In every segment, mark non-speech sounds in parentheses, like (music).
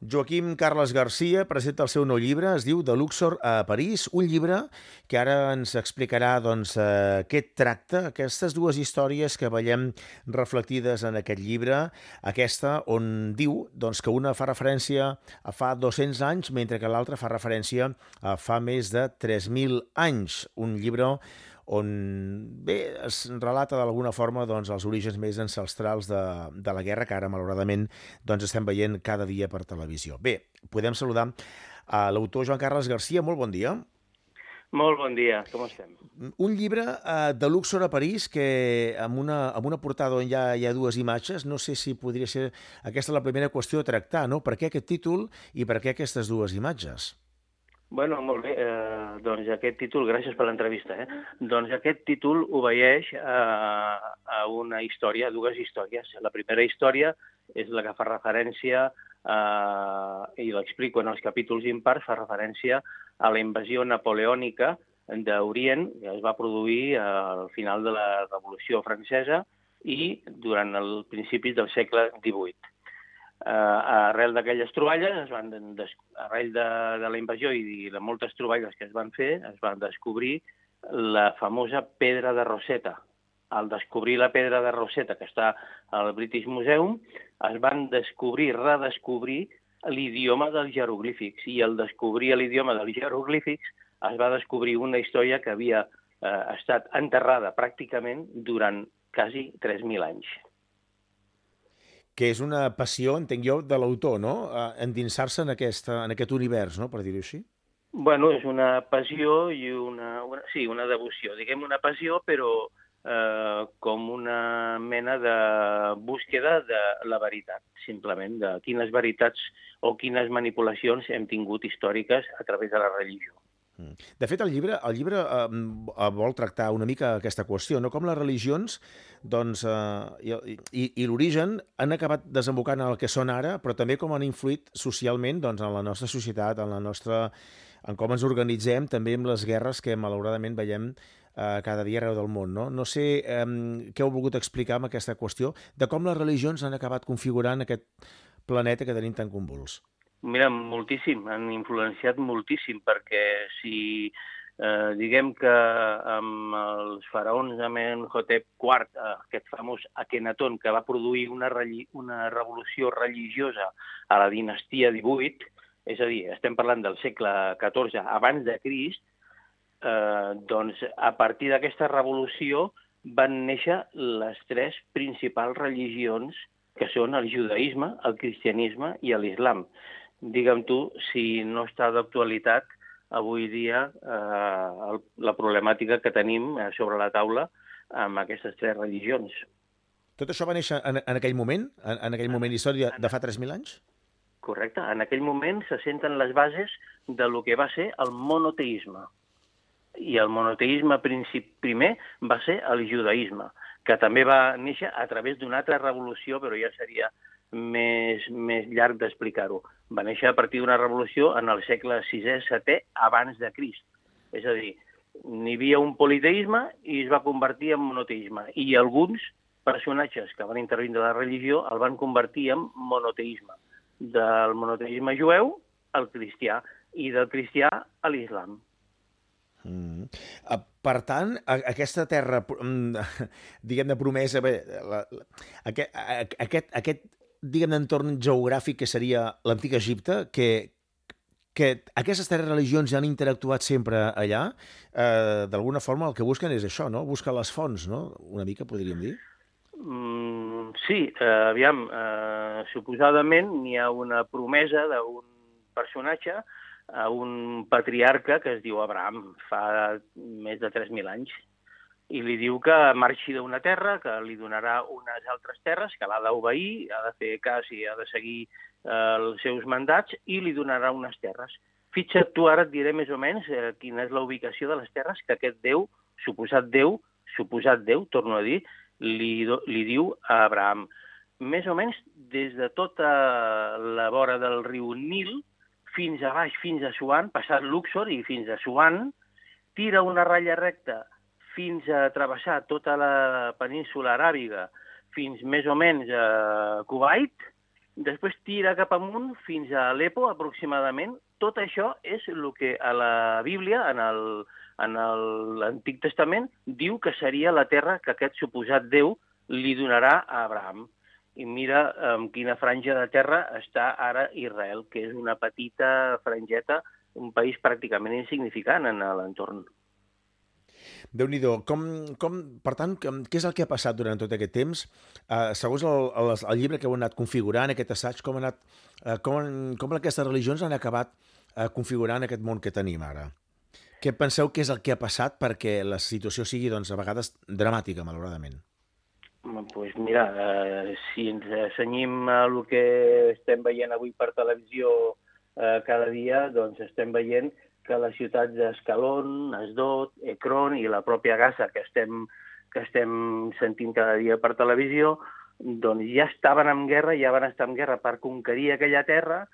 Joaquim Carles Garcia presenta el seu nou llibre, es diu De Luxor a París, un llibre que ara ens explicarà doncs, eh, què tracta, aquestes dues històries que veiem reflectides en aquest llibre, aquesta on diu doncs, que una fa referència a fa 200 anys, mentre que l'altra fa referència a fa més de 3.000 anys. Un llibre on bé, es relata d'alguna forma doncs, els orígens més ancestrals de, de la guerra que ara, malauradament, doncs, estem veient cada dia per televisió. Bé, podem saludar a l'autor Joan Carles Garcia. Molt bon dia. Molt bon dia, com estem? Un llibre uh, de Luxor a París que amb una, amb una portada on hi ha, hi ha dues imatges, no sé si podria ser aquesta la primera qüestió a tractar, no? Per què aquest títol i per què aquestes dues imatges? Bueno, molt bé. Eh, doncs aquest títol, gràcies per l'entrevista, eh? Doncs aquest títol obeeix a, a una història, a dues històries. La primera història és la que fa referència, eh, i l'explico en els capítols impars, fa referència a la invasió napoleònica d'Orient, que es va produir al final de la Revolució Francesa i durant el principis del segle XVIII eh, arrel d'aquelles troballes, es van arrel de, de la invasió i de moltes troballes que es van fer, es van descobrir la famosa pedra de Rosetta. Al descobrir la pedra de Rosetta, que està al British Museum, es van descobrir, redescobrir l'idioma dels jeroglífics. I al descobrir l'idioma dels jeroglífics es va descobrir una història que havia eh, estat enterrada pràcticament durant quasi 3.000 anys que és una passió, entenc jo, de l'autor, no? Endinsar-se en, aquesta, en aquest univers, no?, per dir-ho així. Bueno, és una passió i una, una... Sí, una devoció. Diguem una passió, però eh, com una mena de búsqueda de la veritat, simplement, de quines veritats o quines manipulacions hem tingut històriques a través de la religió. Mm. De fet, el llibre, el llibre eh, vol tractar una mica aquesta qüestió, no? com les religions doncs, eh, i, i, i l'origen han acabat desembocant en el que són ara, però també com han influït socialment doncs, en la nostra societat, en la nostra en com ens organitzem, també amb les guerres que malauradament veiem eh, cada dia arreu del món. No, no sé eh, què heu volgut explicar amb aquesta qüestió de com les religions han acabat configurant aquest planeta que tenim tan convuls. Mira, moltíssim, han influenciat moltíssim, perquè si eh, diguem que amb els faraons Amenhotep IV, eh, aquest famós Akenaton, que va produir una, una revolució religiosa a la dinastia 18, és a dir, estem parlant del segle XIV abans de Crist, eh, doncs a partir d'aquesta revolució van néixer les tres principals religions que són el judaïsme, el cristianisme i l'islam digue'm tu, si no està d'actualitat avui dia eh, el, la problemàtica que tenim eh, sobre la taula amb aquestes tres religions. Tot això va néixer en, en aquell moment, en, en aquell moment història de fa 3.000 anys? Correcte. En aquell moment se senten les bases de lo que va ser el monoteisme. I el monoteisme primer va ser el judaïsme, que també va néixer a través d'una altra revolució, però ja seria més, més llarg d'explicar-ho. Va néixer a partir d'una revolució en el segle VI-VII abans de Crist. És a dir, n'hi havia un politeisme i es va convertir en monoteisme. I alguns personatges que van intervindre la religió el van convertir en monoteisme. Del monoteisme jueu al cristià i del cristià a l'islam. Mm. Per tant, aquesta terra, mm, (laughs) diguem-ne, promesa, bé, la, la, aquest, aquest, aquest diguem entorn geogràfic que seria l'antic Egipte, que, que aquestes tres religions ja han interactuat sempre allà, eh, d'alguna forma el que busquen és això, no? Buscar les fonts, no? Una mica, podríem dir. Mm, sí, eh, aviam, eh, suposadament n'hi ha una promesa d'un personatge a un patriarca que es diu Abraham, fa més de 3.000 anys, i li diu que marxi d'una terra, que li donarà unes altres terres, que l'ha d'obeir, ha de fer cas i ha de seguir eh, els seus mandats, i li donarà unes terres. Fitxa, tu ara et diré més o menys eh, quina és la ubicació de les terres que aquest Déu, suposat Déu, suposat Déu, torno a dir, li, li diu a Abraham. Més o menys des de tota la vora del riu Nil fins a baix, fins a Suan, passat Luxor i fins a Suan, tira una ratlla recta fins a travessar tota la península aràbiga, fins més o menys a Kuwait, després tira cap amunt fins a Alepo, aproximadament. Tot això és el que a la Bíblia, en el, en l'Antic Testament, diu que seria la terra que aquest suposat Déu li donarà a Abraham. I mira en quina franja de terra està ara Israel, que és una petita frangeta, un país pràcticament insignificant en l'entorn déu nhi com, com, per tant, què és el que ha passat durant tot aquest temps? Uh, segons el, el, el llibre que heu anat configurant, aquest assaig, com, ha anat, uh, com, com aquestes religions han acabat uh, configurant aquest món que tenim ara? Què penseu que és el que ha passat perquè la situació sigui, doncs, a vegades dramàtica, malauradament? Pues mira, eh, si ens assenyim a el que estem veient avui per televisió eh, cada dia, doncs estem veient que les ciutats d'Escalón, Asdod, Ekron i la pròpia Gaza que estem, que estem sentint cada dia per televisió, doncs ja estaven en guerra, ja van estar en guerra per conquerir aquella terra,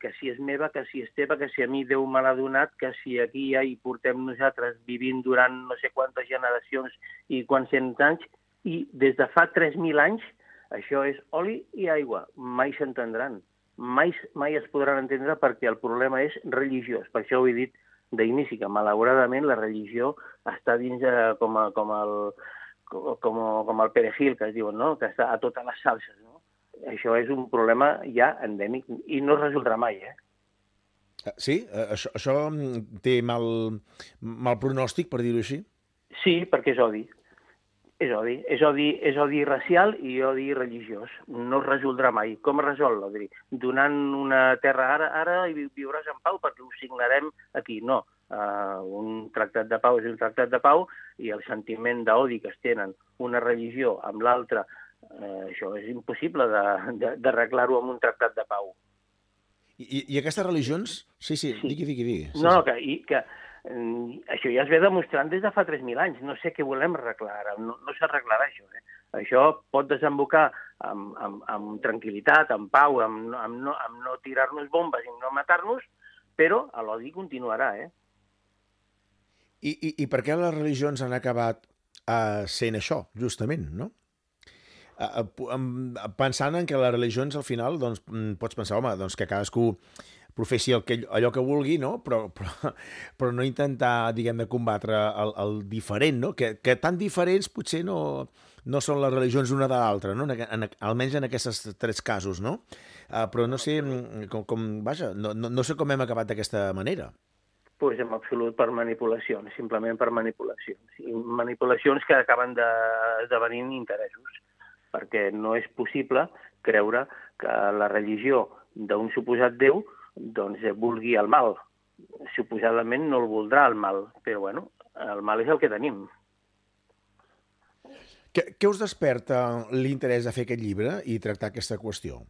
que si és meva, que si és teva, que si a mi Déu me l'ha donat, que si aquí ja hi portem nosaltres vivint durant no sé quantes generacions i quants cents anys, i des de fa 3.000 anys això és oli i aigua, mai s'entendran mai, mai es podran entendre perquè el problema és religiós. Per això ho he dit d'inici, que malauradament la religió està dins de, com, a, com, el, com, com el perejil, que es diuen, no? que està a totes les salses. No? Això és un problema ja endèmic i no es resoldrà mai. Eh? Sí? Això, això té mal, mal pronòstic, per dir-ho així? Sí, perquè és odi. És odi. És odi, és odi racial i odi religiós. No es resoldrà mai. Com es resol l'odi? Donant una terra ara, ara i viuràs en pau perquè ho signarem aquí. No. Uh, un tractat de pau és un tractat de pau i el sentiment d'odi que es tenen una religió amb l'altra, uh, això és impossible d'arreglar-ho amb un tractat de pau. I, i aquestes religions... Sí, sí, sí. digui, digui, digui. Sí, no, sí. que, i, que això ja es ve demostrant des de fa 3.000 anys. No sé què volem arreglar ara, no, no s'arreglarà això. Eh? Això pot desembocar amb, amb, amb tranquil·litat, amb pau, amb, amb no, amb no tirar-nos bombes i no matar-nos, però l'odi continuarà. Eh? I, i, I per què les religions han acabat uh, sent això, justament, no? Uh, uh, pensant en que les religions al final doncs, mm, pots pensar, home, doncs que cadascú professi el que, allò que vulgui, no? però, però, però no intentar, diguem de combatre el, el diferent, no? que, que tan diferents potser no, no són les religions una de l'altra, no? En, en, almenys en aquests tres casos, no? Uh, però no sé mm, com, com vaja, no, no, no sé com hem acabat d'aquesta manera. Pues en absolut per manipulacions, simplement per manipulacions. I manipulacions que acaben d'esdevenint de, interessos, perquè no és possible creure que la religió d'un suposat Déu doncs eh, vulgui el mal. Suposadament no el voldrà el mal, però bueno, el mal és el que tenim. Què, què us desperta l'interès de fer aquest llibre i tractar aquesta qüestió?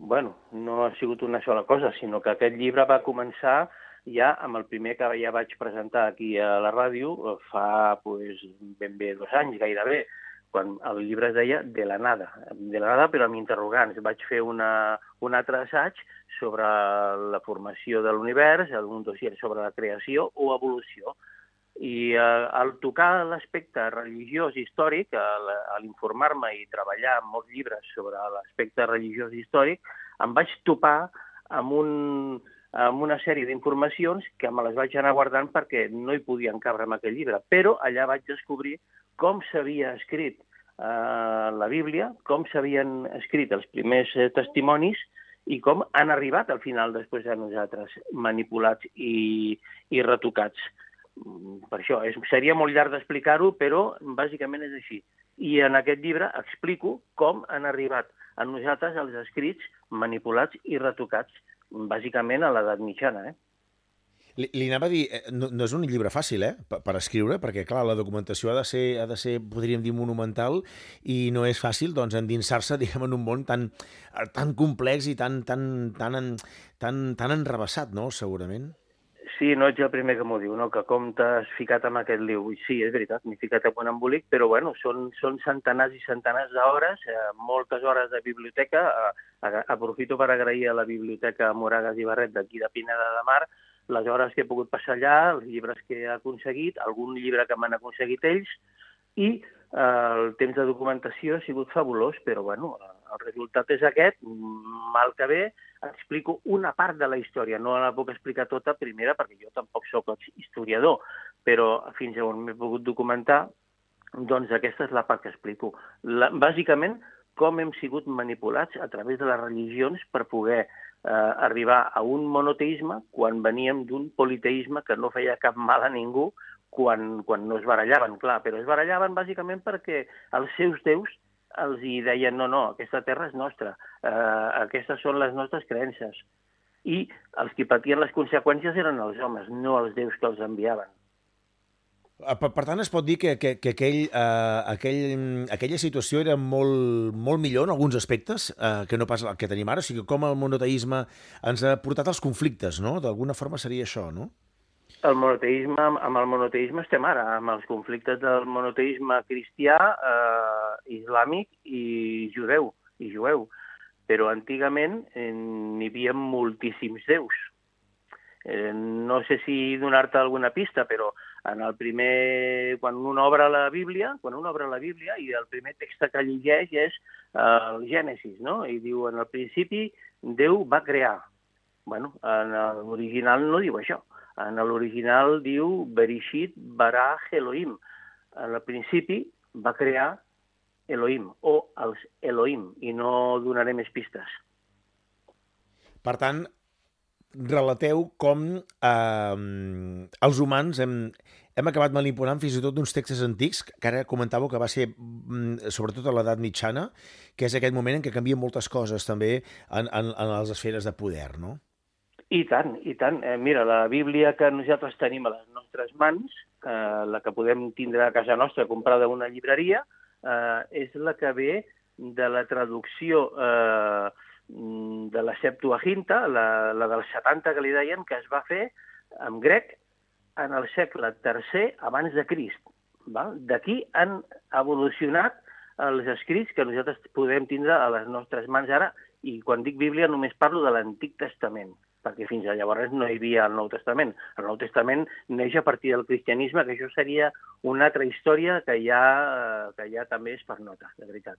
Bueno, no ha sigut una sola cosa, sinó que aquest llibre va començar ja amb el primer que ja vaig presentar aquí a la ràdio fa pues, ben bé dos anys, gairebé, quan el llibre es deia De la nada, de la nada però amb interrogants. Vaig fer una, un altre assaig sobre la formació de l'univers, un dossier sobre la creació o evolució. I eh, al tocar l'aspecte religiós històric, a l'informar-me i treballar en molts llibres sobre l'aspecte religiós històric, em vaig topar amb, un, amb una sèrie d'informacions que me les vaig anar guardant perquè no hi podien cabre en aquell llibre. Però allà vaig descobrir com s'havia escrit eh, la Bíblia, com s'havien escrit els primers eh, testimonis i com han arribat al final després a nosaltres, manipulats i, i retocats. Mm, per això, és, seria molt llarg d'explicar-ho, però bàsicament és així. I en aquest llibre explico com han arribat a nosaltres els escrits manipulats i retocats, bàsicament a l'edat mitjana. Eh? Li, li anava a dir, eh, no, no és un llibre fàcil, eh, per, per escriure, perquè, clar, la documentació ha de ser, ha de ser podríem dir, monumental, i no és fàcil, doncs, endinsar-se, (laughs) diguem, en un món tan, tan complex i tan, tan, tan, tan, tan enrebaçat, no?, segurament. Sí, no ets el primer que m'ho diu, no? que com t'has ficat amb aquest liu. Sí, és veritat, m'he ficat amb un embolic, però bueno, són, són centenars i centenars d'hores, eh, moltes hores de biblioteca. Eh, aprofito per agrair a la Biblioteca Moragas i Barret d'aquí de Pineda de Mar les hores que he pogut passar allà, els llibres que he aconseguit, algun llibre que m'han aconseguit ells, i eh, el temps de documentació ha sigut fabulós, però bueno, El resultat és aquest, mal que bé, explico una part de la història, no la puc explicar tota primera perquè jo tampoc sóc historiador, però fins on m'he pogut documentar, doncs aquesta és la part que explico. La, bàsicament, com hem sigut manipulats a través de les religions per poder eh, arribar a un monoteisme quan veníem d'un politeisme que no feia cap mal a ningú quan, quan no es barallaven, clar, però es barallaven bàsicament perquè els seus déus els hi deien no, no, aquesta terra és nostra, eh, aquestes són les nostres creences. I els que patien les conseqüències eren els homes, no els déus que els enviaven. Ah, per, per tant, es pot dir que, que, que aquell, uh, aquell, aquella situació era molt, molt millor en alguns aspectes uh, que no pas el que tenim ara. O sigui, com el monoteisme ens ha portat als conflictes, no? D'alguna forma seria això, no? El monoteisme, amb el monoteisme estem ara, amb els conflictes del monoteisme cristià, eh, islàmic i judeu, i jueu. Però antigament eh, n'hi havia moltíssims déus. Eh, no sé si donar-te alguna pista, però en el primer, quan un obre la Bíblia, quan un obre la Bíblia i el primer text que llegeix és eh, el Gènesis, no? I diu, en el principi Déu va crear. Bueno, en l'original no diu això en l'original diu Berishit bara Elohim. En el principi va crear Elohim, o els Elohim, i no donaré més pistes. Per tant, relateu com eh, els humans hem, hem acabat manipulant fins i tot uns textos antics, que ara comentàveu que va ser mm, sobretot a l'edat mitjana, que és aquest moment en què canvien moltes coses també en, en, en les esferes de poder, no? I tant, i tant. Eh, mira, la Bíblia que nosaltres tenim a les nostres mans, eh, la que podem tindre a casa nostra comprada a una llibreria, eh, és la que ve de la traducció eh, de la Septuaginta, la, la dels 70 que li deien, que es va fer en grec en el segle III abans de Crist. D'aquí han evolucionat els escrits que nosaltres podem tindre a les nostres mans ara, i quan dic Bíblia només parlo de l'Antic Testament perquè fins a llavors no hi havia el Nou Testament. El Nou Testament neix a partir del cristianisme, que això seria una altra història que ja, que ja també és per nota, de veritat.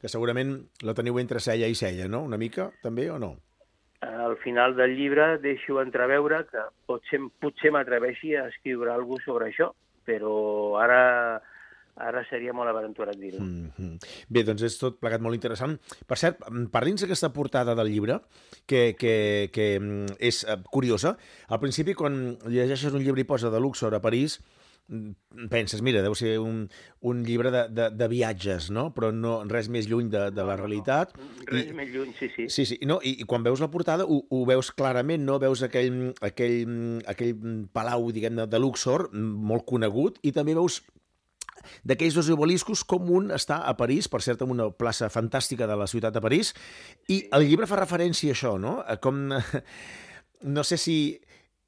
Que segurament la teniu entre cella i cella, no? Una mica, també, o no? Al final del llibre deixo entreveure que potser, potser m'atreveixi a escriure alguna sobre això, però ara ara seria molt aventurat dir-ho. Mm -hmm. Bé, doncs és tot plegat molt interessant. Per cert, parli'ns d'aquesta portada del llibre, que, que, que mm, és eh, curiosa. Al principi, quan llegeixes un llibre i posa de Luxor a París, mm, penses, mira, deu ser un, un llibre de, de, de viatges, no? Però no, res més lluny de, de la realitat. Res I, més lluny, sí, sí. Sí, sí. No? I, I quan veus la portada ho, ho veus clarament, no? Veus aquell, aquell, aquell palau, diguem de, de Luxor, molt conegut, i també veus d'aquells dos obeliscos, com un està a París, per cert, en una plaça fantàstica de la ciutat de París, i el llibre fa referència a això, no? A com... (laughs) No sé si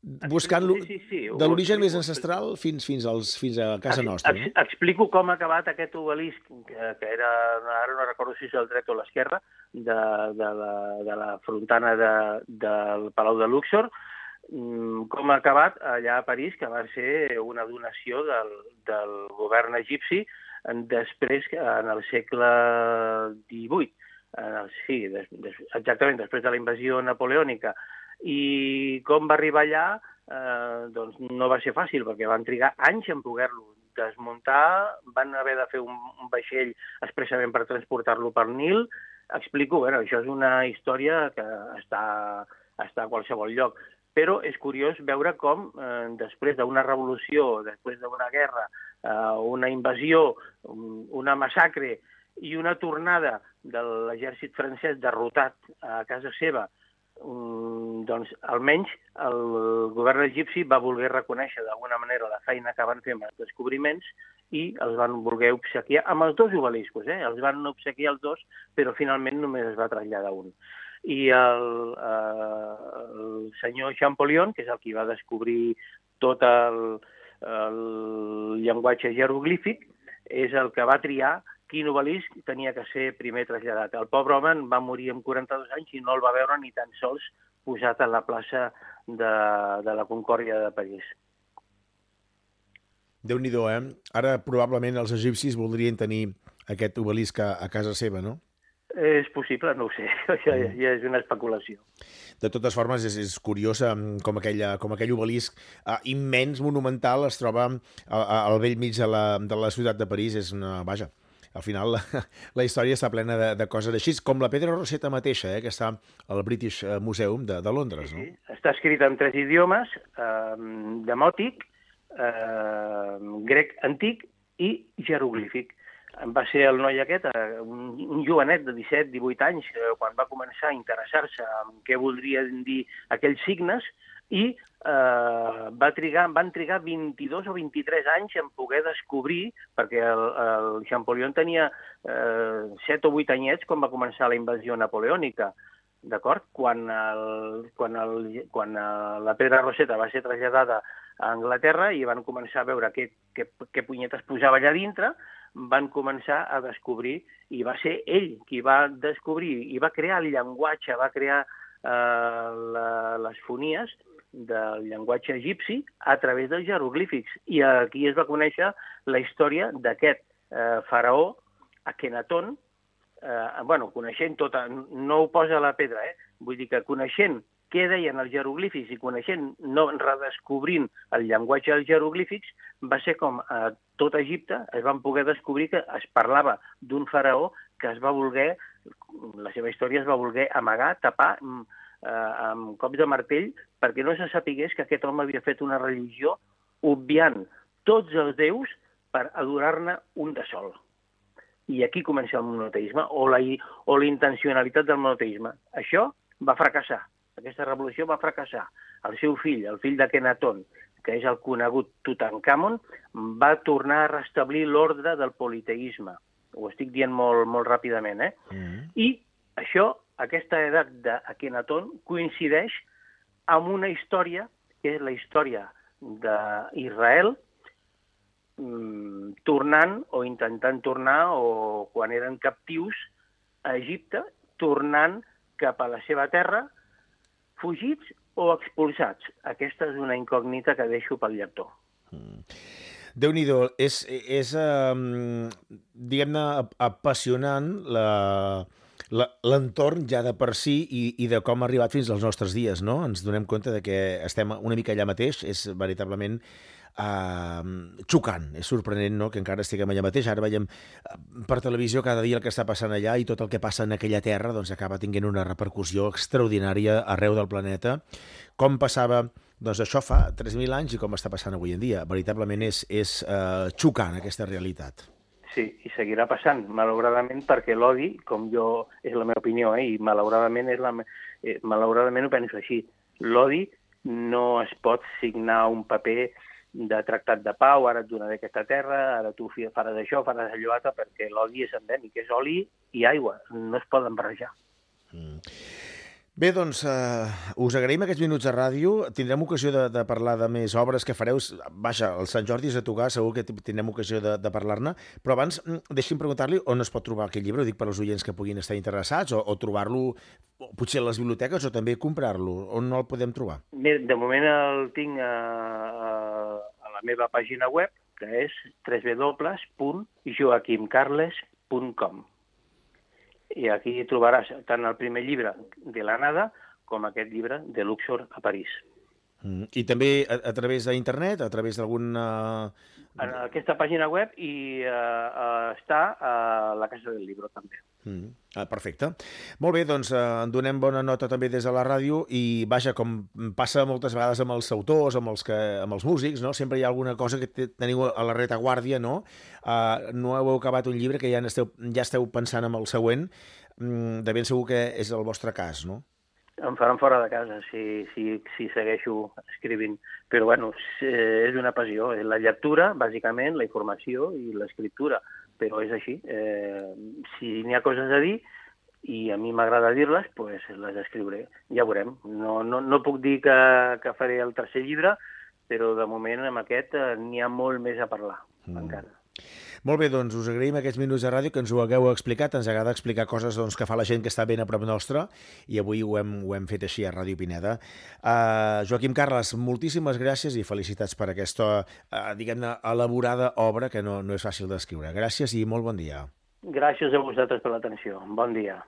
buscant sí, sí, sí. de l'origen més ancestral fins, fins, als, fins a casa nostra. No? Explico com ha acabat aquest obelisc, que, que era, ara no recordo si és el dret o l'esquerra, de, de, la, de la frontana de, del Palau de Luxor, Mm, com ha acabat allà a París, que va ser una donació del, del govern egipci després, en el segle XVIII, sí, des, des, exactament, després de la invasió napoleònica. I com va arribar allà, eh, doncs no va ser fàcil, perquè van trigar anys en poder-lo desmuntar, van haver de fer un, un vaixell expressament per transportar-lo per Nil. Explico, bueno, això és una història que està, està a qualsevol lloc però és curiós veure com eh, després d'una revolució, després d'una guerra, eh, una invasió, una massacre i una tornada de l'exèrcit francès derrotat a casa seva, doncs almenys el govern egipci va voler reconèixer d'alguna manera la feina que van fer amb els descobriments i els van voler obsequiar amb els dos obeliscos, eh? els van obsequiar els dos, però finalment només es va traslladar un i el, eh, el senyor Champollion, que és el qui va descobrir tot el, el llenguatge jeroglífic, és el que va triar quin obelisc tenia que ser primer traslladat. El pobre home va morir amb 42 anys i no el va veure ni tan sols posat a la plaça de, de la Concòrdia de París. déu nhi eh? Ara probablement els egipcis voldrien tenir aquest obelisc a, a casa seva, no? És possible, no ho sé, (laughs) ja, ja és una especulació. De totes formes, és, és curiós com, aquella, com aquell obelisc uh, immens, monumental, es troba al vell mig de la, de la ciutat de París. És una... Vaja, al final la, (laughs) la història està plena de, de coses així, com la Pedra Roseta mateixa, eh, que està al British Museum de, de Londres. No? Sí, està escrita en tres idiomes, eh, demòtic, eh, grec antic i jeroglífic va ser el noi aquest, eh, un, un jovenet de 17-18 anys, eh, quan va començar a interessar-se en què voldrien dir aquells signes, i eh, va trigar, van trigar 22 o 23 anys en poder descobrir, perquè el, el Champollion tenia eh, 7 o 8 anyets quan va començar la invasió napoleònica, d'acord? Quan, el, quan, el, quan eh, la Pedra Roseta va ser traslladada a Anglaterra i van començar a veure què, què, què punyetes posava allà dintre, van començar a descobrir, i va ser ell qui va descobrir i va crear el llenguatge, va crear eh, la, les fonies del llenguatge egipci a través dels jeroglífics. I aquí es va conèixer la història d'aquest eh, faraó, Akenaton, eh, bueno, coneixent tota, no ho posa a la pedra, eh? vull dir que coneixent què deien els jeroglífics i coneixent, no redescobrint el llenguatge dels jeroglífics, va ser com a tot Egipte es van poder descobrir que es parlava d'un faraó que es va voler, la seva història es va voler amagar, tapar mm, eh, amb cops de martell perquè no se sapigués que aquest home havia fet una religió obviant tots els déus per adorar-ne un de sol. I aquí comença el monoteisme, o la, o la intencionalitat del monoteisme. Això va fracassar aquesta revolució va fracassar. El seu fill, el fill de Kenaton, que és el conegut Tutankamon, va tornar a restablir l'ordre del politeisme. Ho estic dient molt, molt ràpidament, eh? Mm -hmm. I això, aquesta edat d'Akenaton, coincideix amb una història, que és la història d'Israel, mm, tornant o intentant tornar, o quan eren captius a Egipte, tornant cap a la seva terra, fugits o expulsats? Aquesta és una incògnita que deixo pel lector. Mm. Déu-n'hi-do, és, és um, diguem-ne, apassionant la, l'entorn ja de per si i, i de com ha arribat fins als nostres dies, no? Ens donem compte de que estem una mica allà mateix, és veritablement uh, xocant. És sorprenent no? que encara estiguem allà mateix. Ara veiem uh, per televisió cada dia el que està passant allà i tot el que passa en aquella terra doncs, acaba tinguent una repercussió extraordinària arreu del planeta. Com passava doncs això fa 3.000 anys i com està passant avui en dia. Veritablement és, és uh, xocant aquesta realitat. Sí, i seguirà passant, malauradament, perquè l'odi, com jo, és la meva opinió, eh, i malauradament, és la, eh, malauradament ho penso així, l'odi no es pot signar un paper de tractat de pau, ara et donaré aquesta terra, ara tu faràs això, faràs allò altre, perquè l'oli és endèmic, és oli i aigua, no es poden barrejar. Mm. Bé, doncs, uh, us agraïm aquests minuts de ràdio. Tindrem ocasió de, de parlar de més obres que fareu. Vaja, el Sant Jordi és a tocar, segur que tindrem ocasió de, de parlar-ne. Però abans, mm, deixi'm preguntar-li on es pot trobar aquest llibre. Ho dic per als oients que puguin estar interessats, o, o trobar-lo potser a les biblioteques, o també comprar-lo. On no el podem trobar? Bé, de moment el tinc a, a la meva pàgina web, que és www.joaquimcarles.com i aquí trobaràs tant el primer llibre de la nada com aquest llibre de Luxor a París. Mm. I també a, a través d'internet, a través d'alguna... En aquesta pàgina web i uh, uh, està a la Casa del Libro també. Mm. Ah, perfecte. Molt bé, doncs eh, en donem bona nota també des de la ràdio i vaja, com passa moltes vegades amb els autors, amb els, que, amb els músics, no? sempre hi ha alguna cosa que teniu a la retaguàrdia, no? Uh, no heu acabat un llibre que ja esteu, ja esteu pensant en el següent, mm, de ben segur que és el vostre cas, no? Em faran fora de casa si, si, si segueixo escrivint. Però, bueno, és una passió. La lectura, bàsicament, la informació i l'escriptura però és així. Eh, si n'hi ha coses a dir i a mi m'agrada dir-les, pues les escriuré. Ja veurem. No, no, no puc dir que, que faré el tercer llibre, però de moment amb aquest eh, n'hi ha molt més a parlar, mm. encara. Molt bé, doncs us agraïm aquests minuts de ràdio que ens ho hagueu explicat. Ens agrada explicar coses doncs, que fa la gent que està ben a prop nostra i avui ho hem, ho hem fet així a Ràdio Pineda. Uh, Joaquim Carles, moltíssimes gràcies i felicitats per aquesta, uh, diguem-ne, elaborada obra que no, no és fàcil d'escriure. Gràcies i molt bon dia. Gràcies a vosaltres per l'atenció. Bon dia.